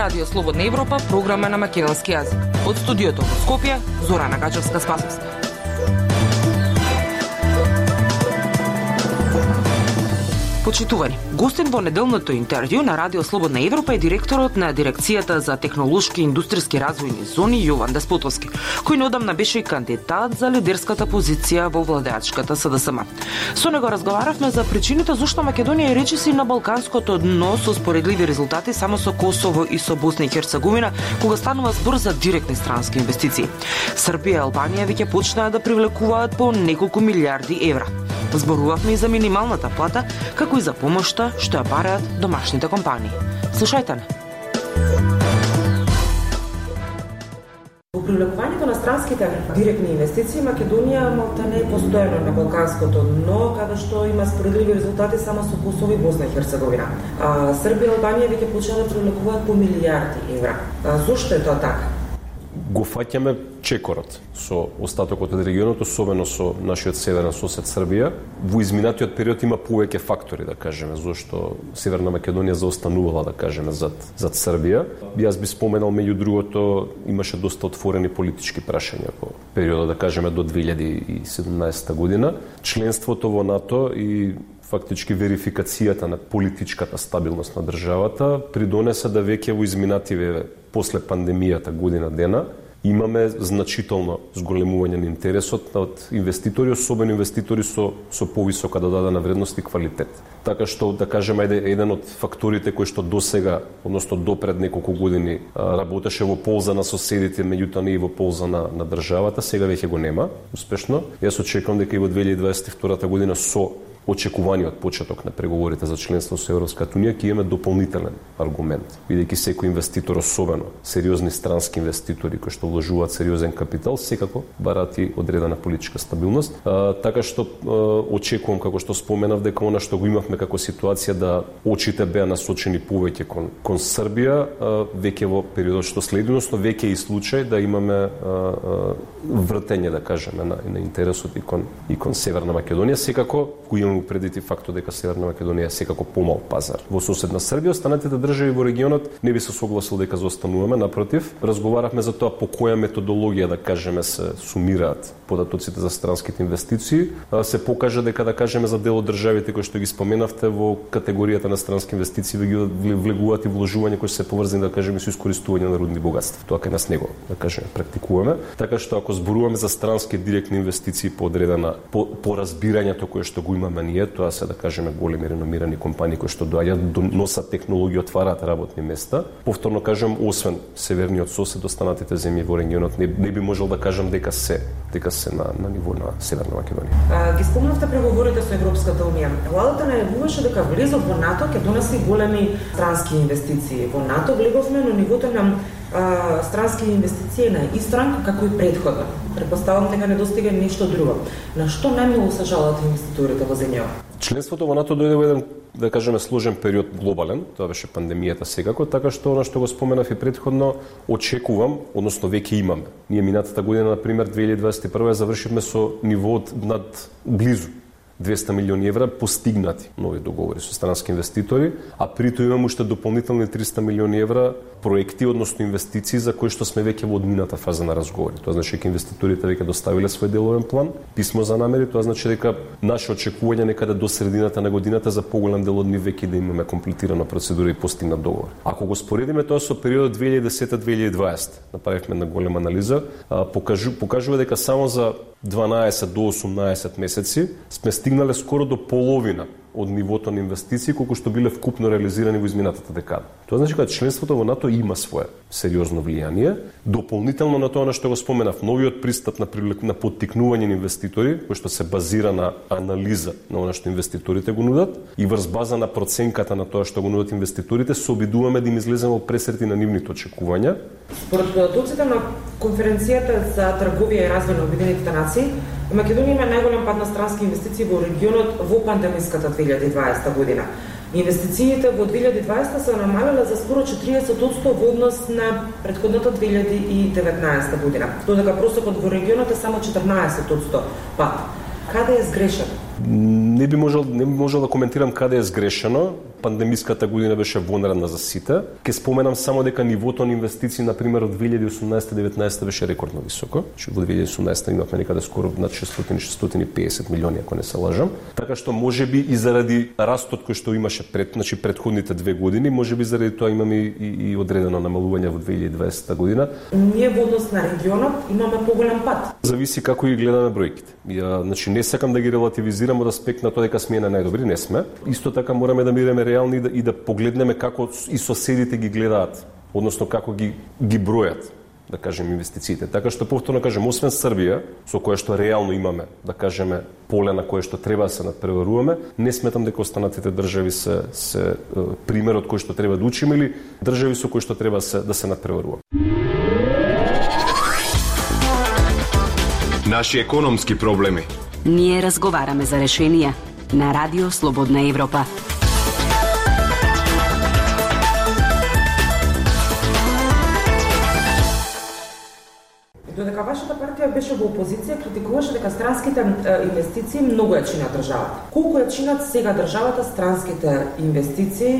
Радио Слободна Европа, програма на македонски јазик. Од студиото во Скопје, Зорана Гачевска-Спасовска. Почитувани, гостин во неделното интервју на Радио Слободна Европа е директорот на Дирекцијата за технолошки и индустријски развојни зони Јован Деспотовски, кој неодамна беше и кандидат за лидерската позиција во владеачката СДСМ. Со него разговаравме за причините зошто Македонија е речиси на балканското дно со споредливи резултати само со Косово и со Босна и Херцеговина, кога станува збор за директни странски инвестиции. Србија и Албанија веќе почнаа да привлекуваат по неколку милиарди евра. Зборувавме и за минималната плата, како и за помошта што ја бараат домашните компании. Слушајте не. Во привлекувањето на странските директни инвестиции Македонија малта не е постојано на балканското дно, каде што има споредливи резултати само со Косово и Босна и Херцеговина. А, Србија и Албанија веќе почнаа да привлекуваат по милијарди евра. А, зошто е тоа така? Го фаќаме чекорот со остатокот од регионот, особено со нашиот северен сосед Србија. Во изминатиот период има повеќе фактори, да кажеме, зашто Северна Македонија заостанувала, да кажеме, зад, зад Србија. Јас би споменал, меѓу другото, имаше доста отворени политички прашања во периодот, да кажеме, до 2017 година. Членството во НАТО и фактички верификацијата на политичката стабилност на државата придонесе да веќе во изминативе после пандемијата година дена имаме значително зголемување на интересот од инвеститори, особено инвеститори со со повисока додадена вредност и квалитет. Така што да кажеме ајде еден од факторите кои што досега, односно до пред неколку години работеше во полза на соседите, меѓутоа не и во полза на, на државата, сега веќе го нема успешно. Јас очекувам дека и во 2022 година со очекуваниот почеток на преговорите за членство со Европската унија ќе имаме дополнителен аргумент, бидејќи секој инвеститор, особено сериозни странски инвеститори кои што вложуваат сериозен капитал, секако бараат и одредена политичка стабилност. А, така што а, очекувам како што споменав дека она што го имавме како ситуација да очите беа насочени повеќе кон кон Србија, а, веќе во периодот што следи, односно веќе и случај да имаме а, а, вртење да кажеме на, на интересот и кон и кон Северна Македонија, секако го имаме имамо предвид фактот дека Северна Македонија е секако помал пазар. Во соседна Србија останатите да држави во регионот не би се согласил дека заостануваме, напротив, разговаравме за тоа по која методологија да кажеме се сумираат податоците за странските инвестиции, се покажа дека да кажеме за дел од државите кои што ги споменавте во категоријата на странски инвестиции ги влегуваат и вложување кои се поврзани да кажеме со искористување на рудни богатства. Тоа кај нас него да кажеме практикуваме. Така што ако зборуваме за странски директни инвестиции по одредена по, по разбирањето кое што го имаме ние, тоа се да кажеме големи реномирани компании кои што доаѓаат, носат технологија, отвараат работни места. Повторно кажам, освен северниот сосед, останатите земји во регионот не, не би можел да кажам дека се, дека се на, на ниво на Северна Македонија. А, ги спомнавте преговорите со Европската унија. Владата најавуваше дека влезот во НАТО ќе донеси големи странски инвестиции. Во НАТО влеговме на нивото на а, странски инвестиции на странка како и предходно. Предпоставам дека не достига нешто друго. На што најмногу се жалат инвеститорите во земјава? Членството во НАТО дојде во еден, да кажеме, сложен период глобален, тоа беше пандемијата секако, така што она што го споменав и предходно, очекувам, односно веќе имаме. Ние минатата година, на пример, 2021 завршивме со нивоот над близу 200 милиони евра постигнати нови договори со странски инвеститори, а притоа имаме уште дополнителни 300 милиони евра проекти, односно инвестиции за кои што сме веќе во одмината фаза на разговори. Тоа значи дека инвеститорите веќе доставиле свој деловен план, писмо за намери, тоа значи дека наше очекување некаде до средината на годината за поголем дел од нив веќе да имаме комплетирана процедура и постигнат договор. Ако го споредиме тоа со периодот 2010-2020, направивме една голема анализа, покажува дека само за 12 до 18 месеци сме стигнале скоро до половина од нивото на инвестиции колку што биле вкупно реализирани во изминатата декада. Тоа значи дека членството во НАТО има свое сериозно влијание. Дополнително на тоа на што го споменав, новиот пристап на привлек на поттикнување на инвеститори, кој што се базира на анализа на она што инвеститорите го нудат и врз база на проценката на тоа што го нудат инвеститорите, се обидуваме да им излеземе во пресрети на нивните очекувања. Според податоците на конференцијата за трговија и развој на Обединетите нации, Македонија има најголем пад на странски инвестиции во регионот во пандемиската 2020 година. Инвестициите во 2020 се намалеле за скоро 40% во однос на предходната 2019 година, додека просекот во регионот е само 14% пад. Каде е сгрешено? Не би можел не би можел да коментирам каде е сгрешено. Пандемиската година беше вонредна за сите. Ке споменам само дека нивото на инвестиции на пример од 2018-19 беше рекордно високо. Че во 2018 имавме некаде скоро над 600-650 милиони ако не се лажам. Така што може би и заради растот кој што имаше пред, значи предходните две години, може би заради тоа имаме и, и одредено намалување во 2020 година. Ние во однос на регионот имаме поголем пат. Зависи како ги гледаме бројките. Ја, значи не сакам да ги релативизирам од аспект на тоа дека сме на најдобри, не сме. Исто така мораме да бидеме реални и да, и да погледнеме како и соседите ги гледаат, односно како ги ги бројат да кажем инвестициите. Така што повторно кажем, освен Србија, со која што реално имаме, да кажеме, поле на кое што треба да се надпреваруваме, не сметам дека останатите држави се се примерот кој што треба да учиме или држави со кои што треба се да се надпреваруваме. Наши економски проблеми. Ние разговараме за решенија на Радио Слободна Европа. Вашата партија беше во опозиција, критикуваше дека странските инвестиции многу ја чинат државата. Колку ја чинат сега државата странските инвестиции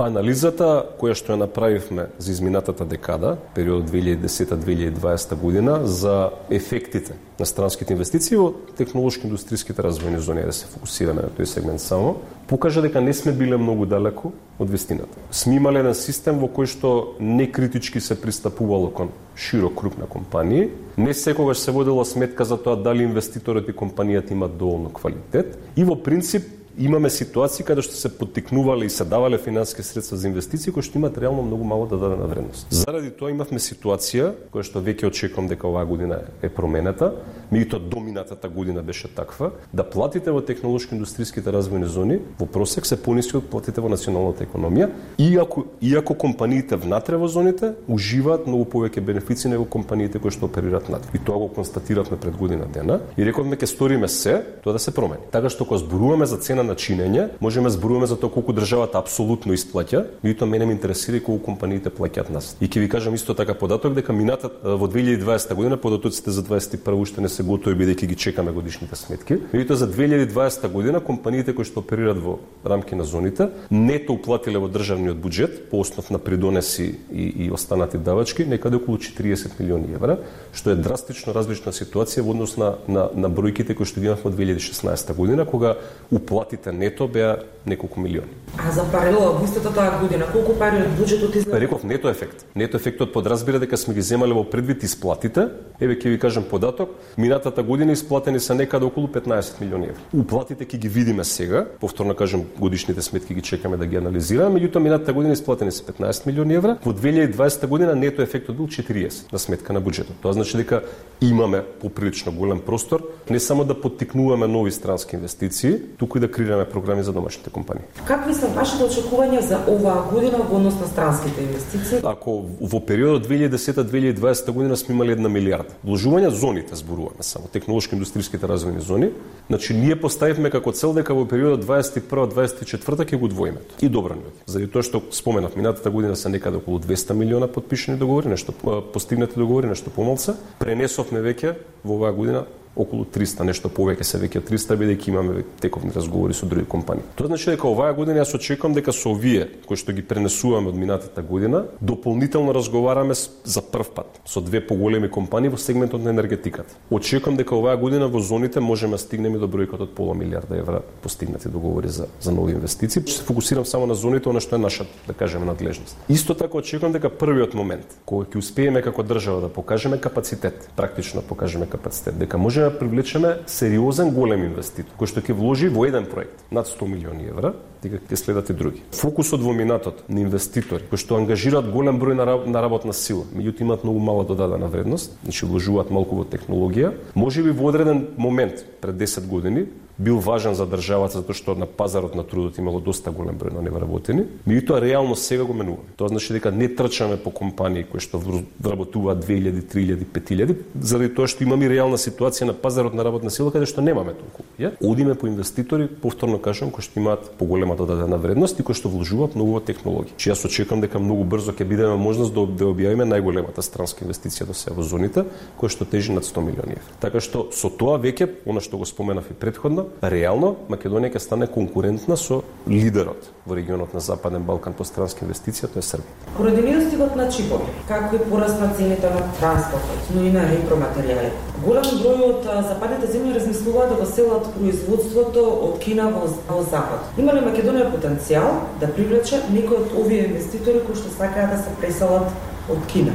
Анализата која што ја направивме за изминатата декада, период 2010-2020 година, за ефектите на странските инвестиции во технолошки индустријските развојни зони, да се фокусираме на тој сегмент само, покажа дека не сме биле многу далеку од вестината. Сме имале еден систем во кој што не критички се пристапувало кон широк круг на компании, не секогаш се водела сметка за тоа дали инвеститорот и компанијата имаат доволно квалитет и во принцип имаме ситуации каде што се поттикнувале и се давале финансиски средства за инвестиции кои што имаат реално многу мало да дадена вредност. Заради тоа имавме ситуација која што веќе очекувам дека оваа година е промената меѓутоа доминатата година беше таква да платите во технолошки индустријските развојни зони во просек се пониски од платите во националната економија, иако иако компаниите внатре во зоните уживаат многу повеќе бенефици него компаниите кои што оперираат над И тоа го констатиравме пред година дена и рековме ќе сториме се тоа да се промени. Така што кога зборуваме за цена на чинење, можеме да зборуваме за тоа колку државата апсолутно исплаќа, меѓутоа мене ме интересира колку компаниите плаќаат нас. И ќе ви кажам исто така податок дека мината во 2020 година податоците за 21 уште не се готови бидејќи ги чекаме годишните сметки. Меѓутоа за 2020 година компаниите кои што оперираат во рамки на зоните нето уплатиле во државниот буџет по основ на придонеси и, и останати давачки некаде околу 40 милиони евра, што е драстично различна ситуација во однос на, на, на бројките кои што ги имавме во 2016 година, кога уплати платите нето беа неколку милиони. А за паралела во истата таа година, колку пари од буџетот излезе? Реков нето ефект. Нето ефектот подразбира дека сме ги земале во предвид исплатите. Еве ќе ви кажам податок, минатата година исплатени се некаде околу 15 милиони евра. Уплатите ќе ги видиме сега, повторно кажам годишните сметки ги чекаме да ги анализираме, меѓутоа минатата година исплатени се 15 милиони евра, во 2020 година нето ефектот бил 40 на сметка на буџетот. Тоа значи дека имаме поприлично голем простор не само да поттикнуваме нови странски инвестиции, туку и да креираме програми за домашните компании. Какви се вашите очекувања за оваа година во однос на странските инвестиции? Ако во периодот 2010-2020 година сме имали една милиарда, вложувања зоните зборуваме само, технолошки индустријските развојни зони, значи ние поставивме како цел дека во периодот 21-24 ќе го двоиме. И добро ни Заради тоа што споменав, минатата година се некаде околу 200 милиона подпишани договори, нешто постигнати договори, нешто помалце. Пренесовме веќе во оваа година околу 300, нешто повеќе се веќе 300 бидејќи имаме тековни разговори со други компании. Тоа значи дека оваа година јас очекувам дека со овие кои што ги пренесуваме од минатата година, дополнително разговараме за прв пат со две поголеми компании во сегментот на енергетиката. Очекувам дека оваа година во зоните можеме да стигнеме до бројката од пола милиарда евра постигнати договори за за нови инвестиции. Ще се фокусирам само на зоните, она што е наша, да кажеме, надлежност. Исто така очекувам дека првиот момент кога ќе успееме како држава да покажеме капацитет, практично покажеме капацитет, дека може да привлечеме сериозен голем инвеститор кој што ќе вложи во еден проект над 100 милиони евра, дека ќе следат и други. Фокусот во минатот на инвеститори кои што ангажираат голем број на работна сила, меѓутоа имаат многу мала додадена вредност, значи вложуваат малку во технологија, може би во одреден момент пред 10 години бил важен за државата затоа што на пазарот на трудот имало доста голем број на невработени, меѓутоа реално сега го менуваме. Тоа значи дека не трчаме по компании кои што вработуваат 2000, 3000, 5000, заради тоа што имаме реална ситуација на пазарот на работна сила каде што немаме толку. Ја? Одиме по инвеститори, повторно кажам, кои што имаат поголема има додадена да вредност и кои што вложуваат многу во технологии. Чи јас очекувам дека многу брзо ќе бидеме можност да, да објавиме најголемата странска инвестиција до сега во зоните, која што тежи над 100 милиони евра. Така што со тоа веќе, она што го споменав и предходно, реално Македонија ќе стане конкурентна со лидерот во регионот на Западен Балкан по странска инвестиција, тоа е Србија. Поради недостигот на чипови, како и порасна цените на транспортот, но и на репроматеријали, голем број од западните земји размислуваат да го селат производството од Кина во, во Запад. Има ли Македонија Македонија потенцијал да привлече некои од овие инвеститори кои што сакаат да се преселат од Кина?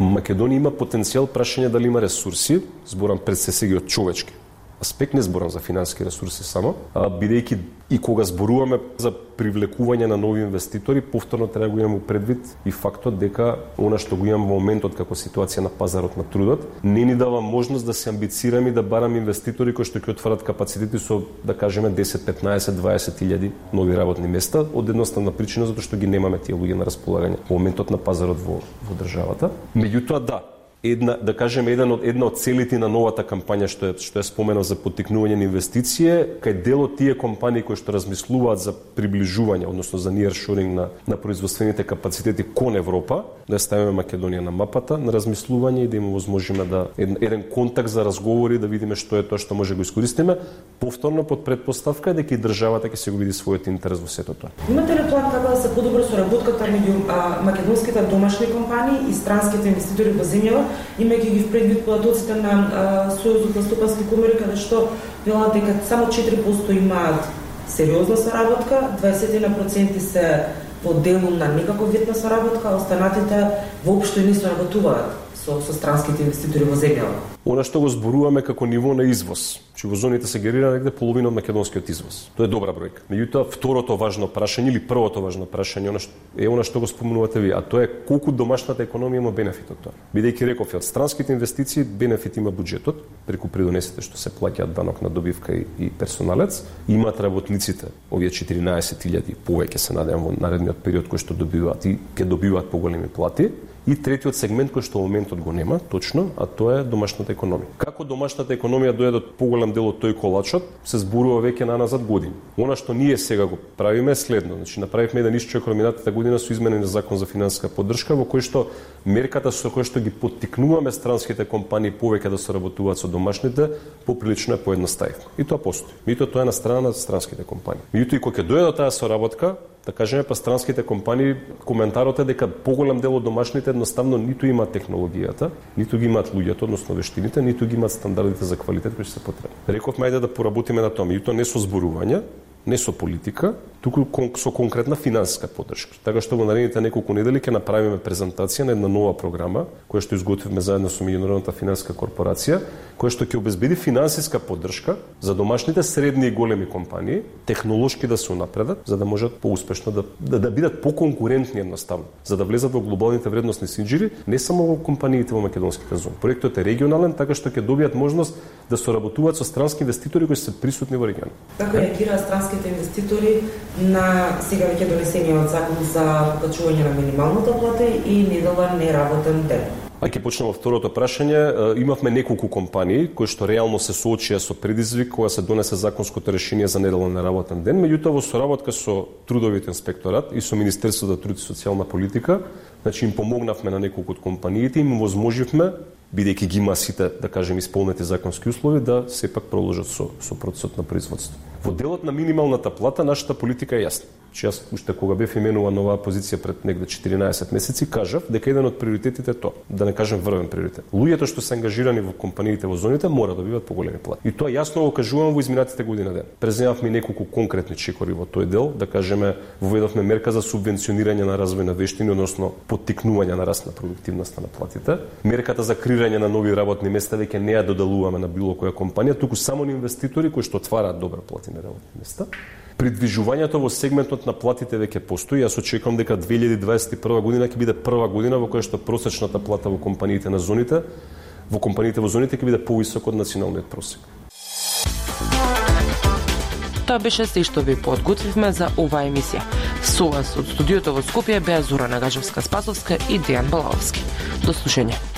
Македонија има потенцијал, прашање дали има ресурси, зборам пред се сега од човечки аспект, не зборам за финансиски ресурси само, а, бидејќи и кога зборуваме за привлекување на нови инвеститори, повторно треба да го имаме предвид и фактот дека она што го имаме во моментот како ситуација на пазарот на трудот, не ни дава можност да се амбицираме и да бараме инвеститори кои што ќе отварат капацитети со, да кажеме, 10, 15, 20 илјади нови работни места, од едноставна причина затоа што ги немаме тие луѓе на располагање во моментот на пазарот во, во државата. Меѓутоа, да, една да кажеме еден од една од целите на новата кампања што е што е споменав за поттикнување на инвестиција, кај дел од тие компании кои што размислуваат за приближување, односно за nearshoring на на производствените капацитети кон Европа, да ставиме Македонија на мапата на размислување и да им возможиме да еден, еден контакт за разговори да видиме што е тоа што може да го искористиме, повторно под предпоставка е дека и државата ќе се го види својот интерес во сето тоа. Имате ли план како да се подобри соработката меѓу македонските домашни компании и странските инвеститори во земјава имајќи ги в предвид податоците на Сојузот на стопански комори, каде што велат дека само 4% имаат сериозна соработка, 21% се во делум на некаков вид на соработка, останатите воопшто не соработуваат со, со странските инвеститори во земјава. Она што го зборуваме како ниво на извоз, че во зоните се генерира негде половина од македонскиот извоз. Тоа е добра бројка. Меѓутоа, второто важно прашање или првото важно прашање она што, е она што го спомнувате ви, а тоа е колку домашната економија има бенефит од тоа. Бидејќи реков од странските инвестиции бенефит има буџетот преку придонесите што се плаќаат данок на добивка и, и персоналец, имаат работниците овие 14.000 повеќе се надевам во наредниот период кои што добиваат и ќе добиваат поголеми плати И третиот сегмент кој што во моментот го нема, точно, а тоа е домашната економија. Како домашната економија дојде до поголем дел од тој колачот, се зборува веќе на назад години. Она што ние сега го правиме е следно. Значи направивме еден исчек минатата година со изменен на закон за финансиска поддршка во кој што мерката со кој што ги поттикнуваме странските компании повеќе да соработуваат со домашните, поприлично е поедноставивме. И тоа постои. Мито тоа е на страна на странските компании. Меѓутоа и кога ќе дојде до таа соработка, да кажеме па странските компании коментарот е дека поголем дел од домашните едноставно ниту имаат технологијата, ниту ги имаат луѓето, односно вештините, ниту ги имаат стандардите за квалитет кои се потребни. Рековме ајде да поработиме на тоа, и тоа не со зборување, не со политика, туку со конкретна финансиска поддршка. Така што во наредните неколку недели ќе направиме презентација на една нова програма која што изготвивме заедно со меѓународната финансиска корпорација, која што ќе обезбеди финансиска поддршка за домашните средни и големи компании, технолошки да се унапредат, за да можат поуспешно да, да, да бидат поконкурентни едноставно, за да влезат во глобалните вредностни синџири, не само во компаниите во македонските зони. Проектот е регионален, така што ќе добијат можност да соработуваат со странски инвеститори кои се присутни во регионот. Како реагираат странските инвеститори на сега веќе донесениот закон за плачување на минималната плата и неделен неработен ден. А ќе почнеме второто прашање. Имавме неколку компании кои што реално се соочија со предизвик кога се донесе законското решение за неделен неработен ден, меѓутоа во соработка со трудовиот инспекторат и со Министерството за труд и социјална политика, значи им помогнавме на неколку од компаниите и им возможивме бидејќи ги има сите, да кажем, исполнети законски услови, да сепак продолжат со, со процесот на производство. Во делот на минималната плата, нашата политика е јасна. Че јас, уште кога бев именуван оваа позиција пред негде 14 месеци, кажав дека еден од приоритетите е тоа, да не кажем врвен приоритет. Луѓето што се ангажирани во компаниите во зоните мора да биват поголеми плати. И тоа јасно го кажувам во изминатите година ден. Преземавме неколку конкретни чекори во тој дел, да кажеме, воведовме мерка за субвенционирање на развој на вештини, односно поттикнување на раст на продуктивноста на платите. Мерката за креирање на нови работни места веќе не ја доделуваме на било која компанија, туку само на инвеститори кои што отвараат добро платени работни места. Придвижувањето во сегментот на платите веќе постои. Јас очекувам дека 2021 година ќе биде прва година во која што просечната плата во компаниите на зоните, во компаниите во зоните ќе биде повисок од националниот просек. Тоа беше се што ви подготвивме за оваа емисија. Со вас од студиото во Скопје беа Зора Нагажевска Спасовска и Дејан Балаовски. До слушање.